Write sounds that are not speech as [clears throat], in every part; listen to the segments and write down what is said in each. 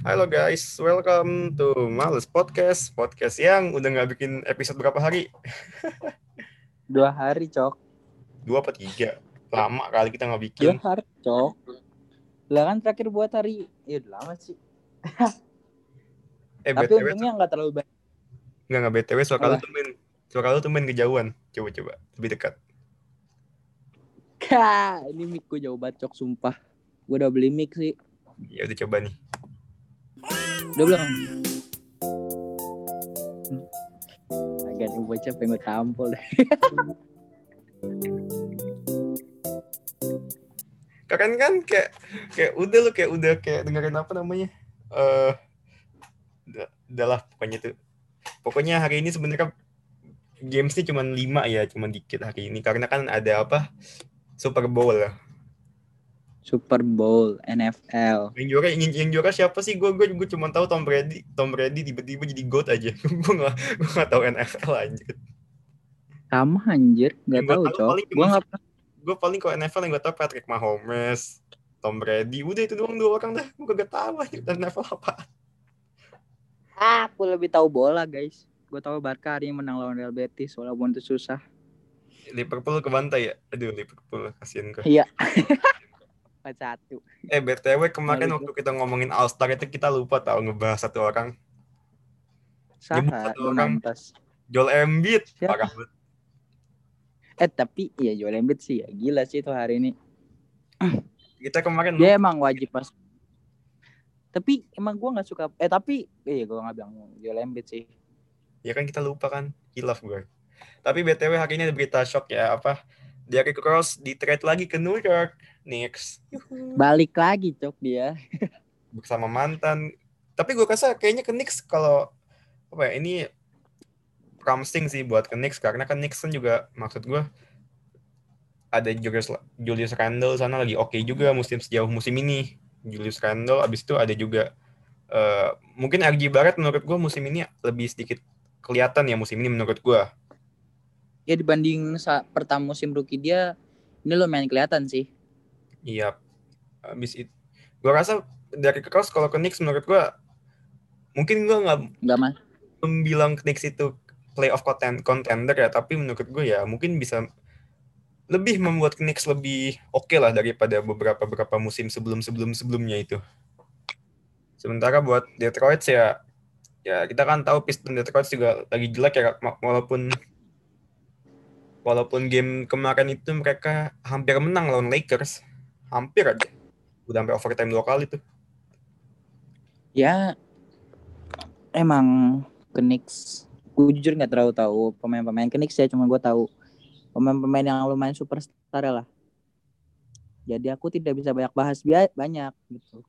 Halo guys, welcome to Males Podcast. Podcast yang udah nggak bikin episode berapa hari? [laughs] Dua hari, Cok. Dua apa tiga? Lama kali kita nggak Dua bikin. hari, Cok. Lah kan terakhir buat hari, ya udah lama sih. [laughs] Eh, Tapi BTW, untungnya nggak terlalu banyak. nggak nggak BTW, suara lu Apa? tumen. Suara lu tumen kejauhan. Coba-coba, lebih dekat. Kah, ini mic gue jauh banget, Cok, sumpah. Gue udah beli mic sih. Ya udah coba nih. Udah belum? Agak nih bocah pengen tampol deh. Keren kan kayak kayak udah lu kayak udah kayak dengerin apa namanya? Eh udah, udah lah pokoknya tuh. Pokoknya hari ini sebenarnya gamesnya cuma lima ya, cuma dikit hari ini karena kan ada apa? Super Bowl lah. Super Bowl, NFL. Yang juara yang, yang juara siapa sih? Gue gue gue cuma tahu Tom Brady. Tom Brady tiba-tiba jadi GOAT aja. [laughs] gue nggak gue nggak tahu NFL anjir. Sama anjir, Yang gua tahu, paling Gue pernah. Gue paling kalau NFL yang gue tahu Patrick Mahomes, Tom Brady. Udah itu doang dua orang dah. Gue gak tahu aja dan NFL apa. Aku lebih tahu bola, guys. Gue tahu Barca hari ini menang lawan Real Betis, walaupun itu susah. Liverpool ke bantai ya. Aduh Liverpool kasihan gue. Iya. [laughs] 4-1. Eh btw kemarin Balik waktu kita ngomongin All Star itu kita lupa tahu ngebahas satu orang. Saha, satu orang. Donantas. Joel Embiid. Siapa? Parah banget. Eh tapi ya Joel Embiid sih ya gila sih itu hari ini. [clears throat] Kita kemarin Dia emang wajib pas. Tapi emang gua nggak suka. Eh tapi iya gua nggak bilang Joel Embiid sih. Ya kan kita lupa kan. Hilaf gue. Tapi BTW hari ini ada berita shock ya. Apa? Derrick Rose di trade lagi ke New York Knicks. Yuhu. Balik lagi cok dia. [laughs] Bersama mantan. Tapi gue rasa kayaknya ke Knicks kalau apa ya ini promising sih buat ke Knicks karena kan Knicks kan juga maksud gue ada Julius Julius Randle sana lagi oke juga musim sejauh musim ini. Julius Randle abis itu ada juga eh, mungkin RJ Barrett menurut gue musim ini lebih sedikit kelihatan ya musim ini menurut gue. Ya dibanding sa- pertama musim rookie dia ini lumayan kelihatan sih. Iya. Abis itu gue rasa dari Rose kalau ke Knicks menurut gue mungkin gue nggak Nggak mah. bilang Knicks itu playoff content contender ya, tapi menurut gue ya mungkin bisa lebih membuat Knicks lebih oke lah daripada beberapa beberapa musim sebelum sebelum sebelumnya itu. Sementara buat Detroit ya ya kita kan tahu Pistons Detroit juga lagi jelek ya walaupun walaupun game kemarin itu mereka hampir menang lawan Lakers hampir aja udah sampai overtime dua kali tuh Ya emang ke Knicks. Gue jujur nggak terlalu tahu pemain-pemain ke Knicks ya, cuma gue tahu pemain-pemain yang lumayan superstar lah. Jadi aku tidak bisa banyak bahas banyak gitu.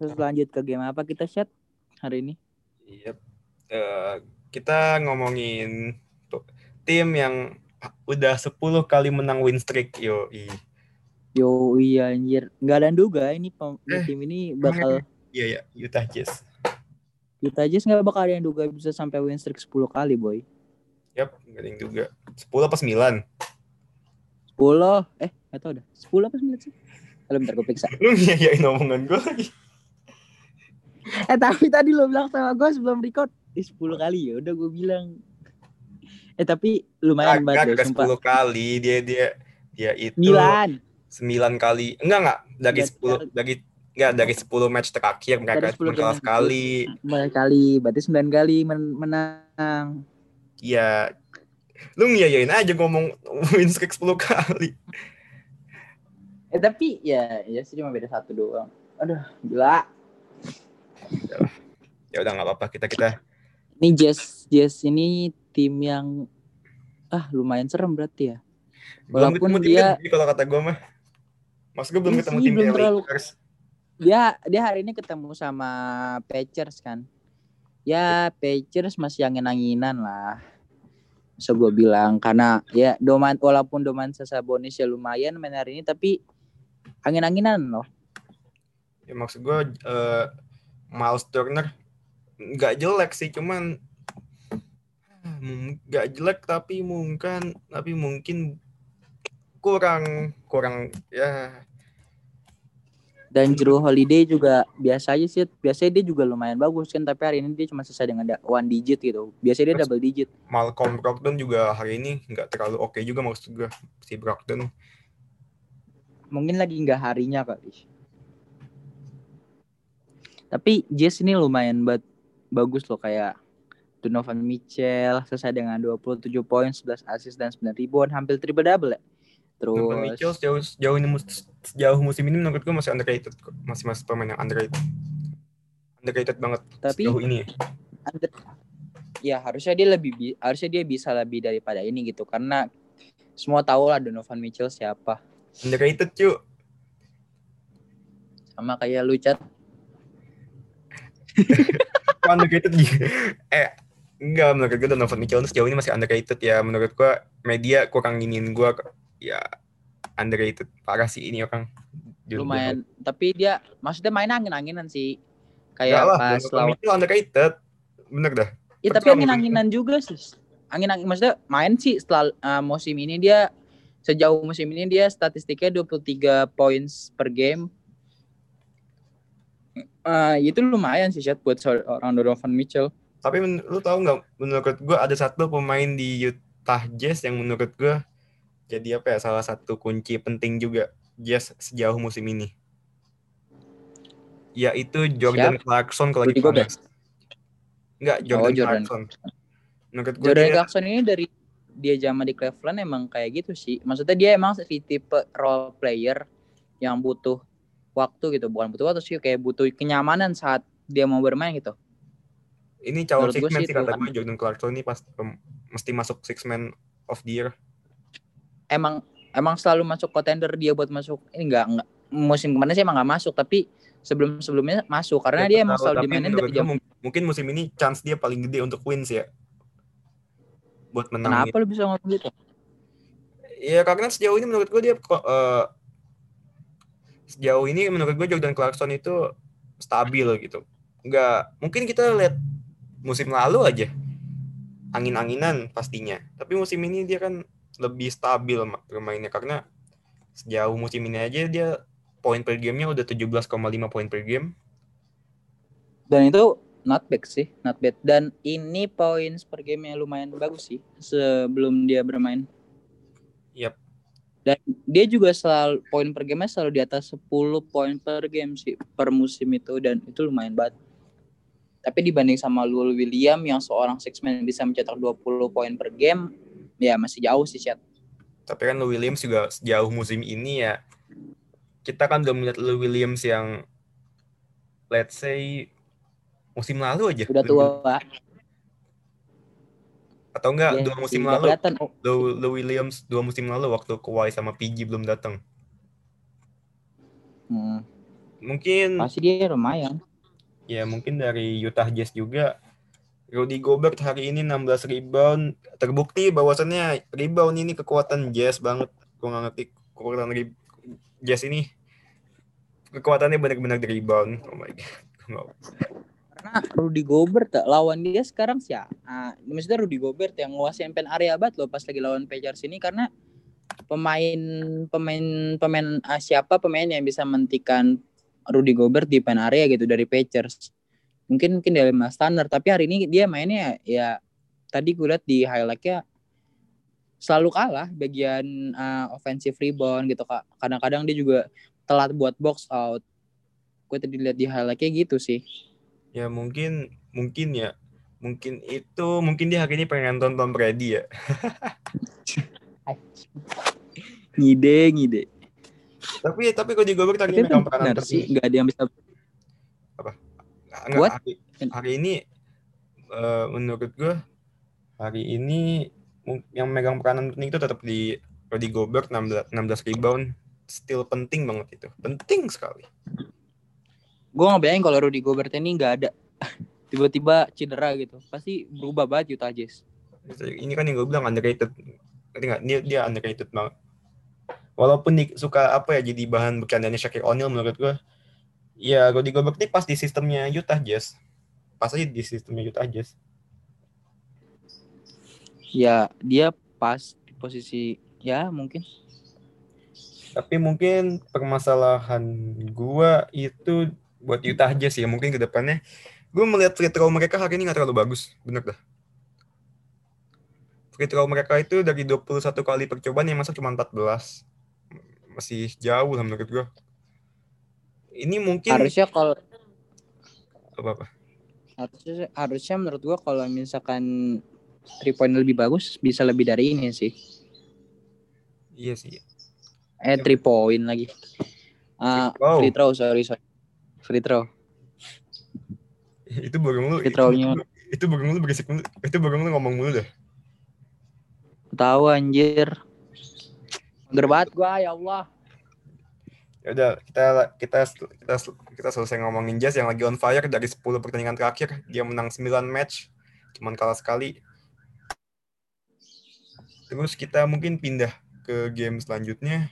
Terus lanjut ke game apa kita chat hari ini? Iya. Eh, kita ngomongin tim yang udah 10 kali menang win streak yo. Yo iya anjir, nggak ada yang duga ini pem- Eh, tim ini bakal Iya ya, Utah Jazz. kita aja nggak bakal ada yang duga bisa sampai win streak 10 kali boy. Yap, gak ada yang juga. 10 apa 9? 10 eh nggak tahu dah 10 apa 9 sih? Kalau bentar gue periksa. [laughs] Lu nyayain omongan gue lagi. Eh tapi tadi lo bilang sama gue sebelum record eh, 10 kali ya udah gue bilang. Eh tapi lumayan banget Kagak deh sumpah. 10 kali dia dia dia itu Milan 9 kali. Enggak enggak dari Dari- 10 dari enggak dari 10 match terakhir mereka Dari 10 cuma kalah sekali. Banyak kali berarti 9 kali men- menang. Iya. Lu ngiyain aja ngomong win streak 10 kali. Eh tapi ya ya sih cuma beda satu doang. Aduh gila. Ya udah nggak apa-apa kita kita Ini Jazz Jazz ini tim yang ah lumayan serem berarti ya. belum Walaupun ketemu tim dia- gede kalau kata gue mah. Maksud gue belum ketemu tim belum terlalu- Lakers. Dia dia hari ini ketemu sama Pacers kan. Ya Pacers masih angin-anginan lah. So gue bilang karena ya Doman walaupun Doman Sabonis ya lumayan main hari ini tapi angin-anginan loh. Ya, maksud gue eh, Miles Turner nggak jelek sih, cuman hmm, nggak jelek tapi mungkin tapi mungkin kurang kurang ya Dan Drew Holiday juga biasa aja sih. Biasanya dia juga lumayan bagus kan, tapi hari ini dia cuma selesai dengan one digit gitu. Biasanya dia Terus- double digit. Malcolm Brogdon juga hari ini nggak terlalu oke juga maksud gue si Brogdon. Mungkin lagi nggak harinya kali. Tapi Jazz ini lumayan banget bagus loh kayak Donovan Mitchell selesai dengan 27 poin, 11 assist dan 9 rebound, hampir triple double ya. Terus Donovan Mitchell sejauh sejauh ini sejauh musim ini menurut gue masih underrated kok. Masih masih pemain yang underrated. Underrated banget tapi sejauh ini. under- ya harusnya dia lebih bi- harusnya dia bisa lebih daripada ini gitu karena semua tahu lah Donovan Mitchell siapa. Underrated cuy. Sama kayak lu chat Kok [laughs] underrated gitu. Eh enggak menurut gue Donovan Mitchell sejauh ini masih underrated ya. Menurut gue media kurang nginin gue ya underrated parah sih ini orang. lumayan tapi dia maksudnya main angin-anginan sih. Enggak Kayak lah, pas Donovan lawan Mitchell underrated. Bener dah. Iya tapi Pertama angin-anginan juga sih. Angin-angin maksudnya main sih setelah uh, musim ini dia sejauh musim ini dia statistiknya 23 points per game. Eh, itu lumayan sih chat buat seorang Donovan Mitchell. Tapi men- lu tahu nggak menurut gue ada satu pemain di Utah Jazz yang menurut gue jadi apa ya salah satu kunci penting juga Jazz sejauh musim ini. Yaitu Jordan Clarkson kalau lagi Gobert? panas. Enggak, Jordan, Oh, Jordan. Clarkson. Menurut gue Jordan dia, Clarkson ini dari dia zaman di Cleveland emang kayak gitu sih. Maksudnya dia emang si tipe role player yang butuh waktu gitu, bukan butuh waktu sih kayak butuh kenyamanan saat dia mau bermain gitu. ini calon six man sih kata kan. gue Jordan Clarkson ini pas pem- mesti masuk six man of the year. Emang emang selalu masuk contender dia buat masuk ini enggak enggak musim kemarin sih emang enggak masuk tapi sebelum sebelumnya masuk karena Gak dia emang selalu dimainin dari jam mung- mungkin musim ini chance dia paling gede untuk wins ya. Buat menang Kenapa lu bisa ngomong gitu? Ya karena sejauh ini menurut gue dia eh, sejauh ini menurut gue Jordan Clarkson itu stabil gitu. Enggak, mungkin kita lihat musim lalu aja angin-anginan pastinya. Tapi musim ini dia kan lebih stabil ma- bermainnya karena sejauh musim ini aja dia poin per gamenya udah 17,5 poin per game. Dan itu not bad sih, not bad. Dan ini poin per game lumayan bagus sih sebelum dia bermain. Yap. Dan dia juga selalu poin per game selalu di atas 10 poin per game sih per musim itu dan itu lumayan banget. Tapi dibanding sama Lul William yang seorang six man bisa mencetak 20 poin per game, ya masih jauh sih chat. Tapi kan Lou Williams juga sejauh musim ini ya kita kan belum melihat Lou Williams yang let's say musim lalu aja. Udah tua. Atau enggak Ya, dua musim lalu kelihatan. Lou, Lou Williams dua musim lalu waktu Kawhi sama PG belum datang. hmm, Mungkin masih dia lumayan. ya mungkin dari Utah Jazz juga Rudy Gobert hari ini 16 rebound terbukti bahwasannya rebound ini kekuatan Jazz banget. Gue nggak ngerti kekuatan Jazz ini kekuatannya benar-benar di rebound. Oh my god. Karena Rudy Gobert lawan dia sekarang sih ya. Ah, maksudnya Rudy Gobert yang nguasain pen area banget loh pas lagi lawan Pacers ini karena pemain pemain pemain ah, siapa pemain yang bisa mentikan Rudy Gobert di pen area gitu dari Pacers. Mungkin mungkin dari Mas Tanner tapi hari ini dia mainnya ya tadi gue lihat di highlightnya selalu kalah bagian ah, offensive rebound gitu kak. Kadang-kadang dia juga telat buat box out. Gue tadi lihat di highlightnya gitu sih. Ya mungkin mungkin ya mungkin itu mungkin dia hari ini pengen nonton Tom Brady ya. [laughs] ngide ngide Tapi tapi tapi ini itu megang peranan sih nggak ada yang bisa Enggak, What? hari, hari ini eh, menurut gue hari ini yang megang peranan penting itu tetap di Rudy Gobert 16 16 rebound still penting banget itu. Penting sekali. Gue nggak bayangin kalau Rudy Gobert ini nggak ada [laughs] tiba-tiba cedera gitu pasti berubah banget Utah Jazz Ini kan yang gue bilang underrated. Dia dia underrated banget. Walaupun di, suka apa ya jadi bahan bercandanya Shaquille O'Neal menurut gue. Ya Rudy Gobert ini pas di sistemnya Utah Jazz. Pas aja di sistemnya Utah Jazz. ya dia pas di posisi ya mungkin Tapi mungkin permasalahan gua itu buat Utah aja sih. Mungkin ke depannya gue melihat free throw mereka hari ini nggak terlalu bagus. Bener dah. Free throw mereka itu dari 21 kali percobaan yang masuk cuma 14. Masih jauh lah menurut gue. Ini mungkin Harusnya kalau apa-apa. harusnya harusnya menurut gua kalau misalkan three point lebih bagus bisa lebih dari ini sih. Iya sih. Eh three point lagi. Throw. free throw sorry sorry. Free throw. Itu burung lu. Free throw-nya. Itu, itu burung lu berisik mulu. Itu burung lu ngomong mulu dah. Tahu anjir. Mager banget gua ya Allah. Ya udah, kita kita kita kita selesai ngomongin Jazz yang lagi on fire dari 10 pertandingan terakhir, dia menang 9 match, cuman kalah sekali. Terus kita mungkin pindah ke game selanjutnya.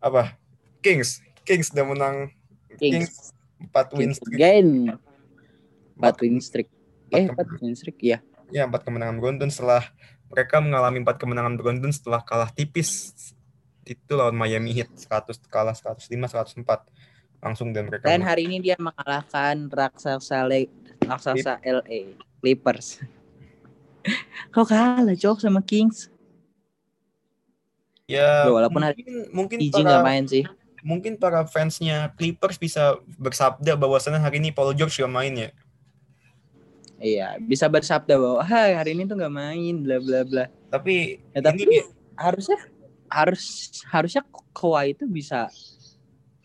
Apa? Kings. Kings udah menang Kings. 4 win streak. again. 4 Empat- win streak. Eh, empat 4 win streak ya. Ya, 4 kemenangan beruntun setelah mereka mengalami 4 kemenangan beruntun setelah kalah tipis itu lawan Miami Heat 100 kalah 105 104 langsung dan mereka Dan hari ini dia mengalahkan raksasa Le raksasa LA Clippers. [laughs] Kok kalah cok sama Kings? ya Ya, walaupun hari mungkin mungkin Iji para nggak main sih. Mungkin para fansnya Clippers bisa bersabda bahwasannya hari ini Paul George gak main ya. Iya, bisa bersabda bahwa hai hari ini tuh nggak main bla bla bla. Tapi Ya, tapi ini harusnya harus harusnya Kawhi itu bisa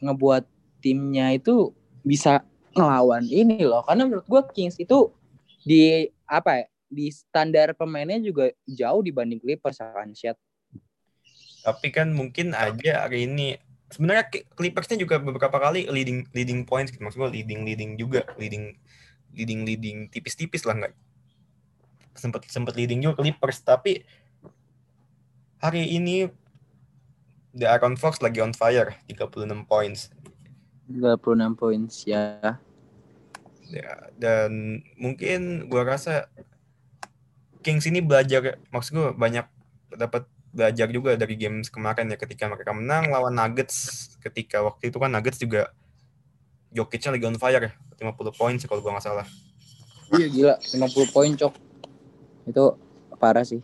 ngebuat timnya itu bisa ngelawan ini loh. Karena menurut gua Kings itu di apa ya? Di standar pemainnya juga jauh dibanding Clippers kan tapi kan mungkin aja hari ini sebenarnya Clippersnya juga beberapa kali leading leading points gitu. maksud gue leading leading juga leading leading leading tipis-tipis lah nggak sempat sempat leading juga Clippers tapi hari ini The Aaron Fox lagi on fire 36 points 36 points ya. ya, dan mungkin gua rasa Kings ini belajar maksud gue banyak dapat belajar juga dari games kemarin ya ketika mereka menang lawan Nuggets ketika waktu itu kan Nuggets juga Jokic-nya lagi on fire 50 poin sih kalau gua nggak salah Iya gila 50 poin cok. Itu parah sih.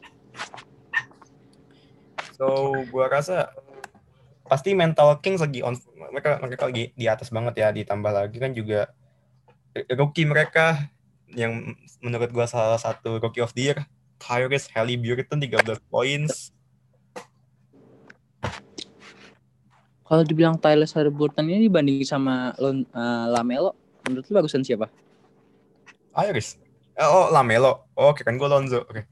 so gua rasa pasti mental Kings lagi on mereka mereka lagi di atas banget ya ditambah lagi kan juga rookie mereka yang menurut gua salah satu rookie of the year Tyrese Halliburton 13 points Kalau dibilang Tyler Halliburton ini dibanding sama Lon, eh, Lamelo, menurut lu bagusan siapa? Iris. Eh, Oh, Lamelo. Oh, oke kan gue Lonzo. Oke.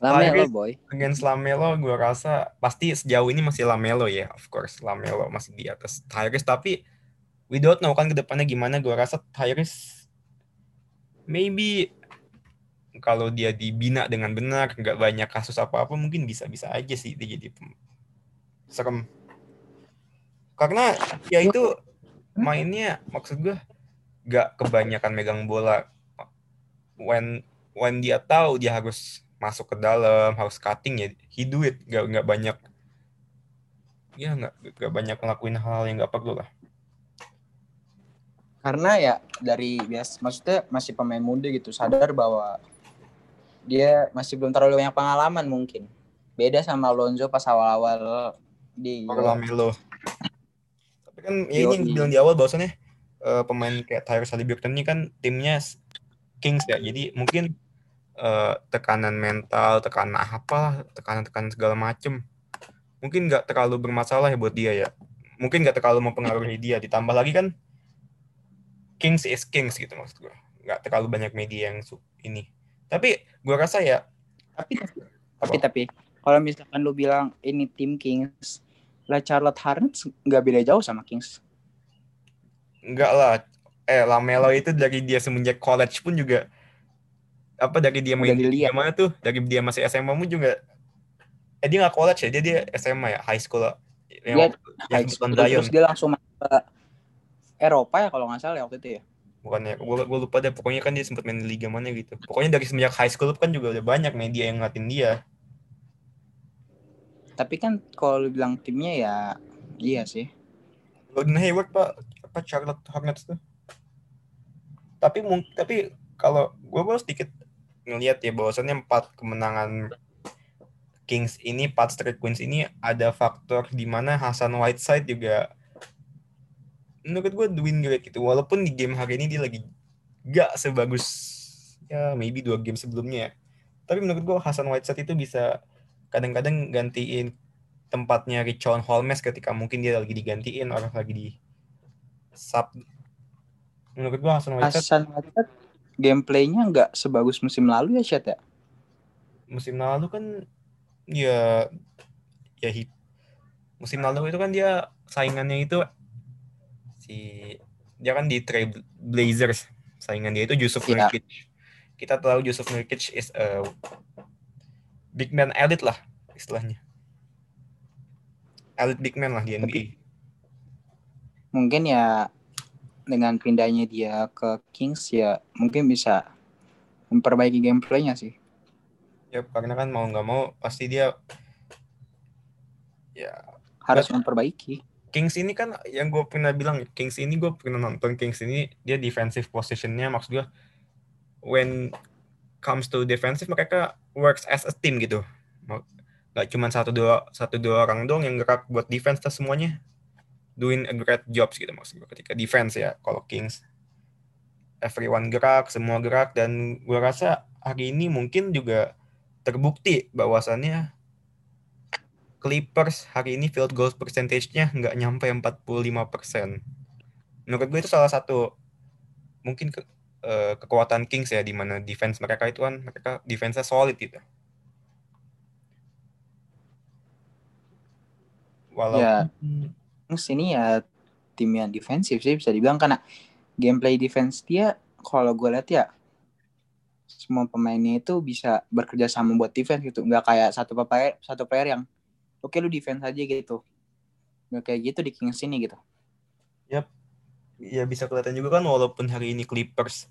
Lamelo Tyrese. boy. Against Lamelo, gue rasa pasti sejauh ini masih Lamelo ya. Of course, Lamelo masih di atas Tyrese. Tapi we don't know kan ke depannya gimana. Gue rasa Tyrese maybe kalau dia dibina dengan benar, nggak banyak kasus apa-apa, mungkin bisa-bisa aja sih dia jadi serem. Karena ya itu mainnya maksud gue nggak kebanyakan megang bola. When when dia tahu dia harus masuk ke dalam, harus cutting ya, he do it. Nggak nggak banyak ya nggak nggak banyak ngelakuin hal yang nggak perlu lah. Karena ya dari bias maksudnya masih pemain muda gitu, sadar bahwa dia masih belum terlalu banyak pengalaman mungkin. Beda sama Lonzo pas awal-awal di Lamelo. Tapi kan ya ini yang bilang di awal bahwasannya eh, pemain kayak Tyrese Halliburton ini kan timnya Kings ya. Jadi mungkin eh, tekanan mental, tekanan apa, tekanan-tekanan segala macem mungkin nggak terlalu bermasalah ya buat dia ya. Mungkin nggak terlalu mempengaruhi dia. Ditambah lagi kan Kings is Kings gitu maksud gue. Nggak terlalu banyak media yang ini. Tapi gue rasa ya tapi tapi tapi kalau misalkan lu bilang ini tim Kings, lah Charlotte Hornets nggak beda jauh sama Kings. Enggak lah. Eh, Lamelo itu dari dia semenjak college pun juga apa dari dia main di mana tuh? Dari dia masih SMA pun juga eh dia nggak college ya, dia dia SMA ya, high school. Yang, Dia yang High school, terus dia langsung ke Eropa ya kalau nggak salah ya waktu itu ya. Bukannya gue gue lupa deh pokoknya kan dia sempat main di liga mana gitu. Pokoknya dari semenjak high school kan juga udah banyak media yang ngatin dia. Tapi kan kalau bilang timnya ya iya sih. Gordon Hayward pak apa Charlotte Hornets tuh. Tapi mung tapi kalau gue gue sedikit ngelihat ya bahwasannya empat kemenangan Kings ini, empat straight wins ini ada faktor di mana Hasan Whiteside juga menurut gue doing great gitu. Walaupun di game hari ini dia lagi gak sebagus ya maybe dua game sebelumnya. ya. Tapi menurut gue Hasan Whiteside itu bisa kadang-kadang gantiin tempatnya Richon Holmes ketika mungkin dia lagi digantiin orang lagi di sub. Menurut gue Hasan Whiteside Hasan Whiteside gameplaynya nggak sebagus musim lalu ya Chat ya? musim lalu kan ya ya hit musim lalu itu kan dia saingannya itu si dia kan di Trail Blazers saingan dia itu Yusuf Iya. Nurkic kita tahu Yusuf Nurkic is a big man elite lah istilahnya elite big man lah di NBA Mungkin ya dengan pindahnya dia ke Kings ya mungkin bisa memperbaiki gameplaynya sih. ya karena kan mau nggak mau pasti dia ya Harus memperbaiki. Kings ini kan yang gue pernah bilang Kings ini gue pernah nonton Kings ini dia defensive positionnya maksud gue when comes to defensive mereka works as a team gitu. Nggak cuma satu dua satu dua orang doang yang gerak buat defense tas semuanya. Doing a great jobs gitu maksud gue ketika defense ya kalau Kings. Everyone gerak semua gerak dan gue rasa hari ini mungkin juga terbukti bahwasannya Clippers hari ini field goal percentage-nya nggak nyampe 45%. Menurut gue itu salah satu mungkin ke- eh, kekuatan Kings ya di mana defense mereka itu kan mereka defense-nya solid gitu. Walaupun Ya. Kings ini ya tim yang defensif sih bisa dibilang karena gameplay defense dia kalau gue lihat ya semua pemainnya itu bisa bekerja sama buat defense gitu nggak kayak satu player satu player yang oke lu defense aja gitu nggak kayak gitu di Kings ini gitu ya bisa kelihatan juga kan walaupun hari ini Clippers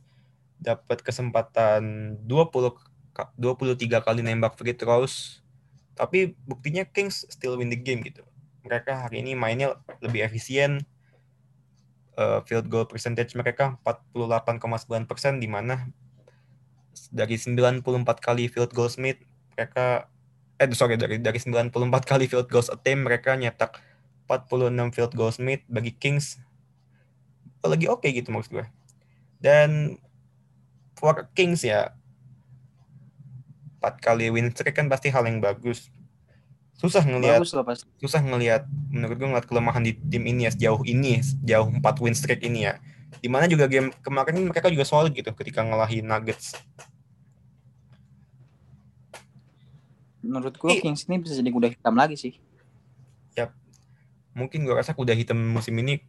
dapat kesempatan 20 ka- 23 kali nembak free throws tapi buktinya Kings still win the game gitu. Mereka hari ini mainnya lebih efisien. Eh, field goal percentage mereka 48,9% di mana dari 94 kali field goal Smith mereka eh sorry dari dari 94 kali field goals attempt mereka nyetak 46 field goal Smith bagi Kings lagi oke gitu maksud gue. Dan for Kings ya empat kali win streak kan pasti hal yang bagus. Susah ngelihat susah ngelihat menurut gue ngeliat kelemahan di tim ini ya sejauh ini sejauh empat win streak ini ya. Di mana juga game kemarin mereka juga solid gitu ketika ngalahin Nuggets. menurut gue. Kings ini bisa jadi kuda hitam lagi sih Mungkin gue rasa kuda hitam musim ini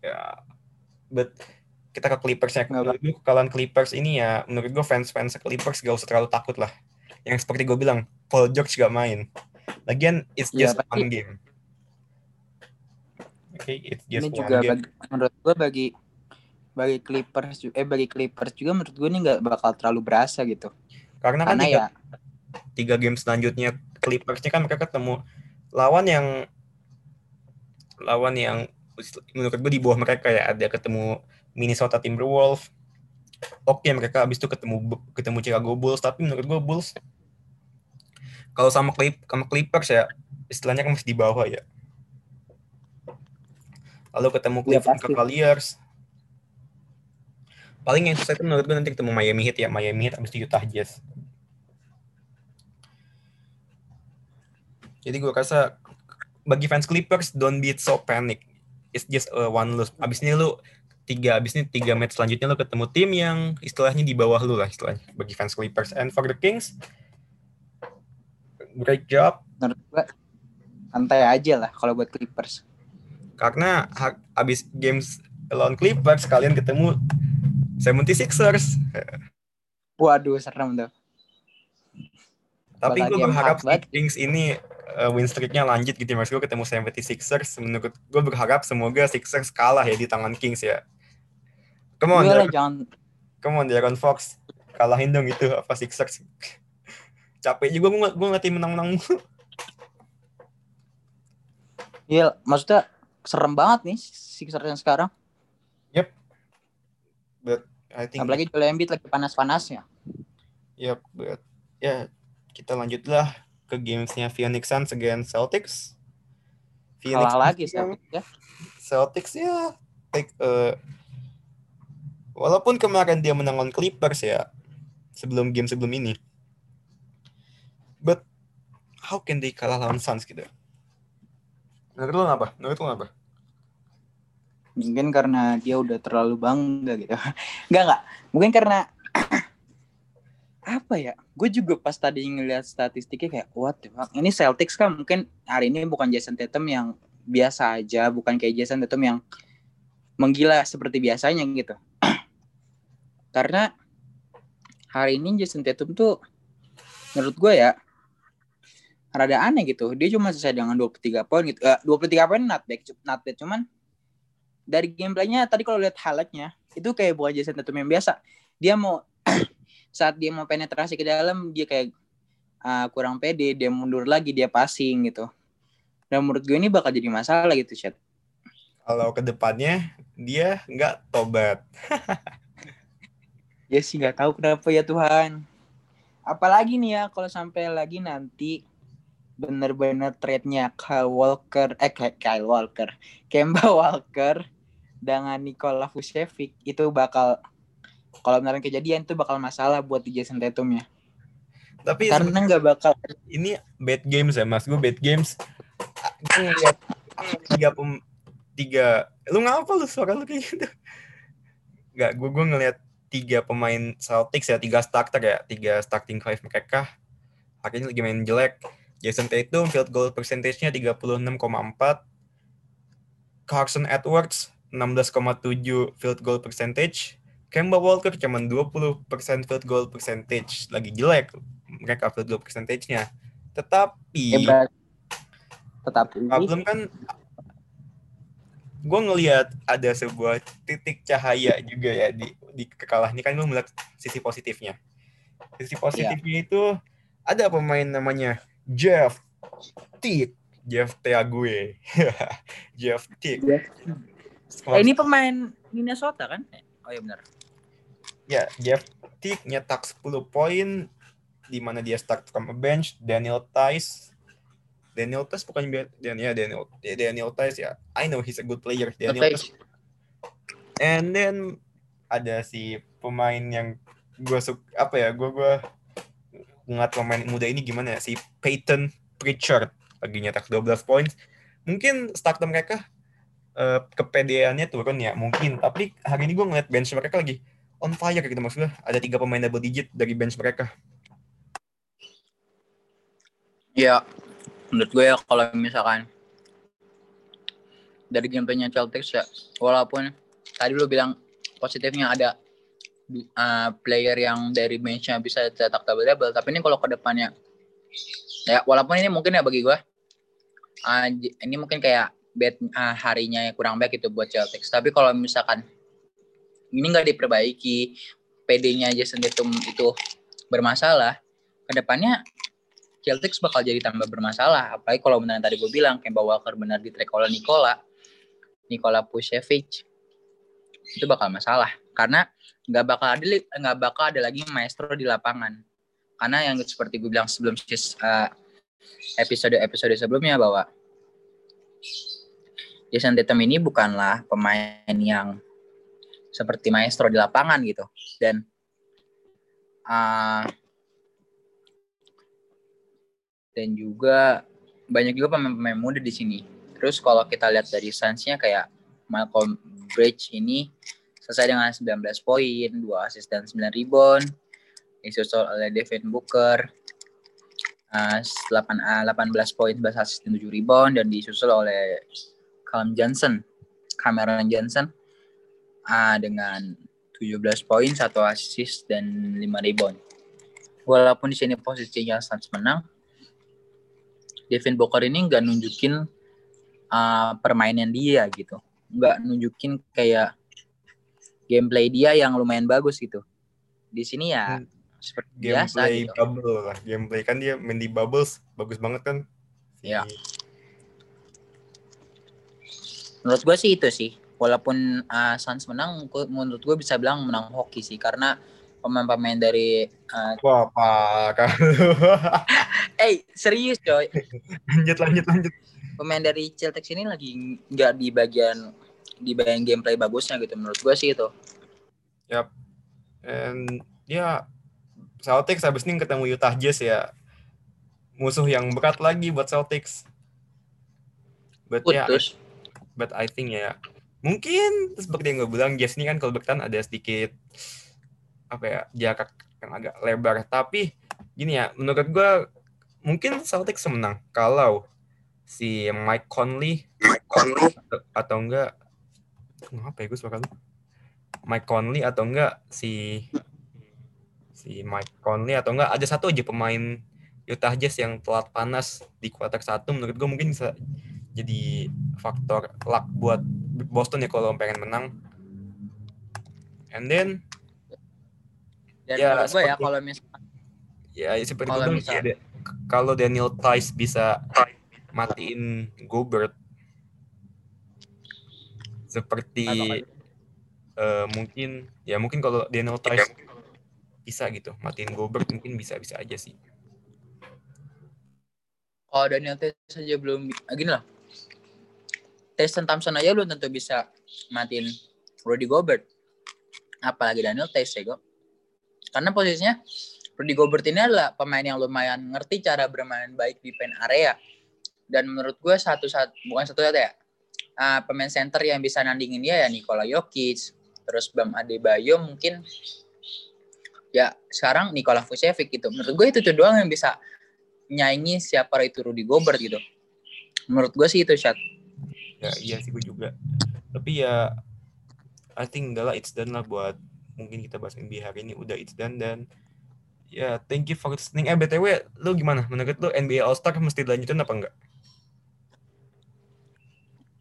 ya but kita ke Clippers ya. Kekalahan Clippers ini ya menurut gue fans-fans Clippers gak usah terlalu takut lah. Yang seperti gue bilang, Paul George gak main. Lagian it's Iya, just pasti. one game. Oke, it's just ini one juga game. bagi, menurut gue bagi bagi Clippers ju- eh bagi Clippers juga menurut gue ini nggak bakal terlalu berasa gitu Karena kan karena tiga, ya tiga game selanjutnya Clippersnya kan mereka ketemu lawan yang lawan yang menurut gue di bawah mereka ya ada ketemu Minnesota Timberwolves. Oke mereka abis itu ketemu ketemu Chicago Bulls tapi menurut gue Bulls kalau sama Clip sama Clippers ya istilahnya kan masih di bawah ya. Lalu ketemu Iya, Cleveland pasti. Cavaliers. Paling yang susah itu menurut gue nanti ketemu Miami Heat ya, Miami Heat abis itu Utah Jazz. Jadi gue rasa bagi fans Clippers don't be so panic. It's just a one loss. Abis ini lu tiga abis ini tiga match selanjutnya lu ketemu tim yang istilahnya di bawah lu lah istilahnya bagi fans Clippers. And for the Kings, great job menurut gue santai aja lah kalau buat Clippers karena abis games lawan Clippers kalian ketemu 76ers. waduh serem tuh Tapi gue berharap si Kings ini uh, win streaknya lanjut gitu. Mas gue ketemu 76ers. Menurut gue berharap semoga Sixers kalah ya di tangan Kings ya. Come on, Gue lah Darren, jangan come on Darren Fox. Kalahin dong itu apa Sixers. Capek juga gue gue ngerti menang-menang. Iya, maksudnya serem banget nih Sixers yang sekarang. But I think Apalagi Joel Embiid lagi panas-panasnya. Yep, but ya kita lanjutlah ke gamesnya Phoenix Suns against Celtics. Kalah lagi sih ya. Celtics ya take eh, walaupun kemarin dia menang lawan Clippers ya sebelum game sebelum ini. But how can they kalah lawan Suns gitu? Menurut lu apa? Menurut lu apa? Mungkin karena dia udah terlalu bangga gitu. [laughs] Enggak enggak. Mungkin karena apa ya? Gue juga pas tadi ngeliat statistiknya kayak what the fuck. Ini Celtics kan mungkin hari ini bukan Jason Tatum yang biasa aja, bukan kayak Jason Tatum yang menggila seperti biasanya gitu. [clears throat] karena hari ini Jason Tatum tuh menurut gue ya rada aneh gitu. Dia cuma selesai dengan 23 poin gitu. Eh, 23 poin not bad, not bad cuman dari gameplaynya tadi kalau lihat highlightnya itu kayak bukan Jason Tatum yang biasa. Dia mau [clears throat] saat dia mau penetrasi ke dalam dia kayak uh, kurang pede, dia mundur lagi, dia passing gitu. Dan menurut gue ini bakal jadi masalah gitu, Chat. Kalau ke depannya dia nggak tobat. [laughs] Ya sih nggak tahu kenapa ya Tuhan. Apalagi nih ya kalau sampai lagi nanti bener-bener trade-nya Kyle Walker, eh Ky- Kyle Walker, [laughs] Kemba Walker dengan Nikola Vucevic itu bakal kalau beneran kejadian itu bakal masalah buat di Jason Tatum ya. Tapi Karena nggak bakal ini bad games ya mas. Gue bad games. Gue ngeliat tiga pem tiga lu ngapa lu suara lu kayak gitu? Nggak gue gue ngeliat tiga pemain Celtics ya tiga starter ya tiga starting five mereka. Akhirnya lagi main jelek. Jason Tatum field goal percentage-nya 36,4 Carson Edwards 16,7 field goal percentage Kemba Walker cuma 20% field goal percentage. Lagi jelek mereka field goal percentage-nya. Tetapi hebat. Tetapi problem kan gue ngelihat ada sebuah titik cahaya juga ya di di kekalahan. Ini kan gue melihat sisi positifnya. Sisi positifnya itu ada pemain namanya Jeff Tick [laughs] Jeff Teague. Jeff Tick Eh, ini pemain Minnesota kan? Oh iya benar. Ya Jeff Tick nyetak 10 poin di mana dia start from a bench. Daniel Tice Daniel Tice bukan Dan ya Daniel ya, Daniel Tice ya. I know he's a good player Daniel Tice. And then ada si pemain yang gue suka apa ya gue gue ngeliat pemain muda ini gimana ya si Peyton Pritchard. Lagi nyetak 12 poin. Mungkin starter mereka eh, kepedeannya turun ya mungkin. Tapi hari ini gue ngeliat bench mereka lagi on fire gitu maksudnya ada tiga pemain double digit dari bench mereka Ya, menurut gue ya kalau misalkan dari gameplaynya Celtics ya, walaupun tadi lu bilang positifnya ada uh, player yang dari benchnya bisa cetak double double, tapi ini kalau ke depannya ya walaupun ini mungkin ya bagi gue uh, ini mungkin kayak bad uh, harinya kurang baik itu buat Celtics. Tapi kalau misalkan ini nggak diperbaiki, PD-nya Jason Tatum itu bermasalah, ke depannya Celtics bakal jadi tambah bermasalah. Apalagi kalau benar tadi gue bilang Kemba Walker benar di track oleh Nikola, Nikola Vucevic itu bakal masalah karena nggak bakal ada nggak bakal ada lagi maestro di lapangan. Karena yang seperti gue bilang sebelum uh, episode episode sebelumnya bahwa Jason Tatum ini bukanlah pemain yang seperti maestro di lapangan gitu dan uh, dan juga banyak juga pemain-pemain muda di sini. Terus kalau kita lihat dari Suns-nya kayak Malcolm Bridge ini selesai dengan 19 poin, 2 assist dan 9 rebound. Disusul oleh Devin Booker uh, 8, uh, 18 poin, 11 assist dan 7 rebound dan disusul oleh Cam Johnson, Cameron Johnson uh, dengan 17 poin, 1 assist dan 5 rebound. Walaupun di sini posisinya Suns menang, Devin Booker ini nggak nunjukin uh, permainan dia gitu, nggak nunjukin kayak gameplay dia yang lumayan bagus gitu. Di sini ya Hmm. seperti biasa gameplay gitu. bubble lah gameplay kan dia main di bubbles bagus banget kan Iya. Menurut gue sih itu sih. Walaupun uh, Suns menang, gua, menurut gue bisa bilang menang hoki sih karena pemain-pemain dari uh, Wah, apa Eh, [laughs] serius coy. lanjut lanjut lanjut. Pemain dari Celtics ini lagi nggak di bagian di bagian gameplay bagusnya gitu menurut gue sih itu. Yap. And ya Celtics habis ini ketemu Utah Jazz ya. Musuh yang berat lagi buat Celtics. But ya, Putus. but I think ya mungkin seperti yang gue bilang Jazz ini kan kalau bertahan ada sedikit apa ya jarak yang agak lebar. Tapi gini ya menurut gue mungkin Celtics menang kalau si Mike Conley atau, atau enggak apa ya gue suara lu Mike Conley atau enggak si si Mike Conley atau enggak ada satu aja pemain Utah Jazz yang telat panas di kuarter satu menurut gue mungkin bisa jadi faktor luck buat Boston ya kalau pengen menang. And then Dan Ya, gue ya kalau misalnya ya seperti Kalau gue bilang misal- sih, ada- kalau Daniel Tice bisa matiin Gobert seperti eh, mungkin ya mungkin kalau Daniel Tice bisa gitu matiin Gobert mungkin bisa bisa aja sih. Kalau Daniel Tes saja belum ah, gini lah. Tristan Thompson aja belum tentu bisa matiin Rudy Gobert. Apalagi Daniel Tes ya. Karena posisinya Rudy Gobert ini adalah pemain yang lumayan ngerti cara bermain baik di paint area. Dan menurut gue satu satu bukan satu satu ya. ah, pemain center yang bisa nandingin dia ya Nikola Jokic, terus Bam Adebayo mungkin ya sekarang Nikola Vucevic gitu. Menurut gue itu tuh doang yang bisa nyaingi siapa itu Rudy Gobert gitu. Menurut gue sih itu shot. Ya iya sih. gue juga. Tapi ya I think udah lah it's done lah buat mungkin kita bahas NBA hari ini. Udah it's done dan ya thank you for listening. Eh btw lu gimana? Menurut lu NBA All Star mesti dilanjutin apa enggak?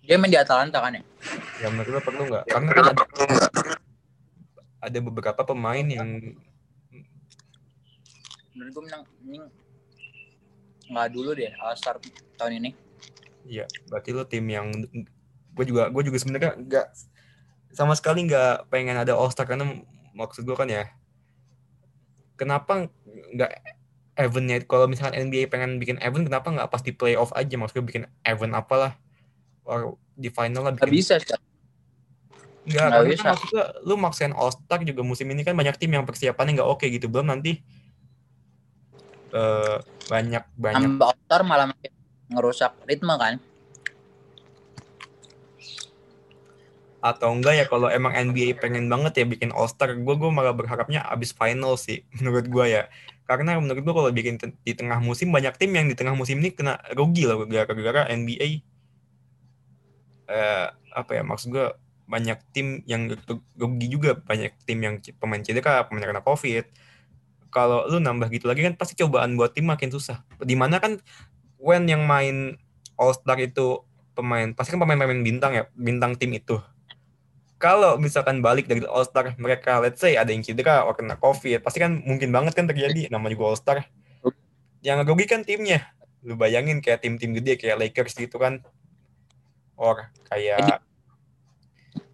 Dia main di Atalanta kan ya. ya menurut lu perlu nggak karena kan ada, ada beberapa pemain yang Menurut gue menang nggak dulu deh All Star tahun ini. Ya berarti lu tim yang gue juga gue juga sebenarnya nggak sama sekali nggak pengen ada All Star karena maksud gue kan ya kenapa nggak eventnya kalau misalkan NBA pengen bikin event kenapa nggak pas di playoff aja maksudnya bikin event apalah or di final lah Gak bikin bisa shot. nggak karena bisa. kan maksudnya lu maksain All Star juga musim ini kan banyak tim yang persiapannya nggak oke gitu belum nanti eh banyak banyak All Star malah makin ngerusak ritme kan. atau enggak ya kalau emang NBA pengen banget ya bikin All Star gue gue malah berharapnya abis final sih [laughs] menurut gue ya. Karena menurut gue kalau bikin di tengah musim banyak tim yang di tengah musim ini kena rugi loh gara-gara NBA eh apa ya maksud gue banyak tim yang ru- rugi juga banyak tim yang pemain cedera pemain kena covid. Kalau lu nambah gitu lagi kan pasti cobaan buat tim makin susah. Di mana kan when yang main All Star itu pemain pasti kan pemain-pemain bintang ya bintang tim itu. Kalau misalkan balik dari All Star mereka let's say ada yang cedera atau kena covid pasti kan mungkin banget kan terjadi namanya juga All Star. Yang rugi kan timnya. Lu bayangin kayak tim-tim gede kayak Lakers gitu kan. Or kayak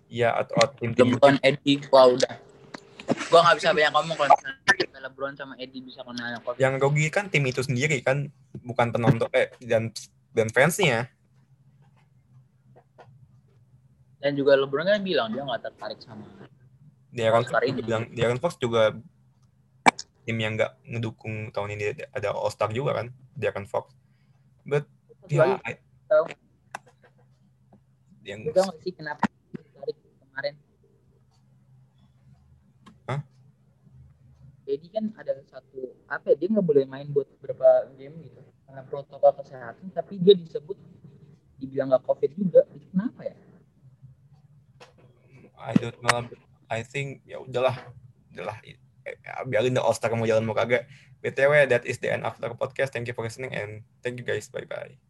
ya atau tim-tim LeBron, Eddie, wah udah. Gua nggak bisa banyak ngomong kalau misalnya LeBron sama Eddie bisa kena COVID. yang rugi kan tim itu sendiri kan bukan penonton eh dan dan fansnya Dan juga LeBron kan bilang dia nggak tertarik sama. Darren Fox juga bilang Darren Fox juga tim yang nggak ngedukung tahun ini ada All Star juga kan Darren Fox but ya I- Tahu. yang nggak sih kenapa tertarik kemarin? Hah? Eddie kan ada satu apa ya, dia nggak boleh main buat beberapa game gitu karena protokol kesehatan tapi dia disebut dibilang nggak covid juga itu kenapa ya? I don't know. I think ya udahlah. Udahlah. Eh, biarin the All Star mau jalan mau kagak. Btw that is the end of the podcast. Thank you for listening and thank you guys. Bye bye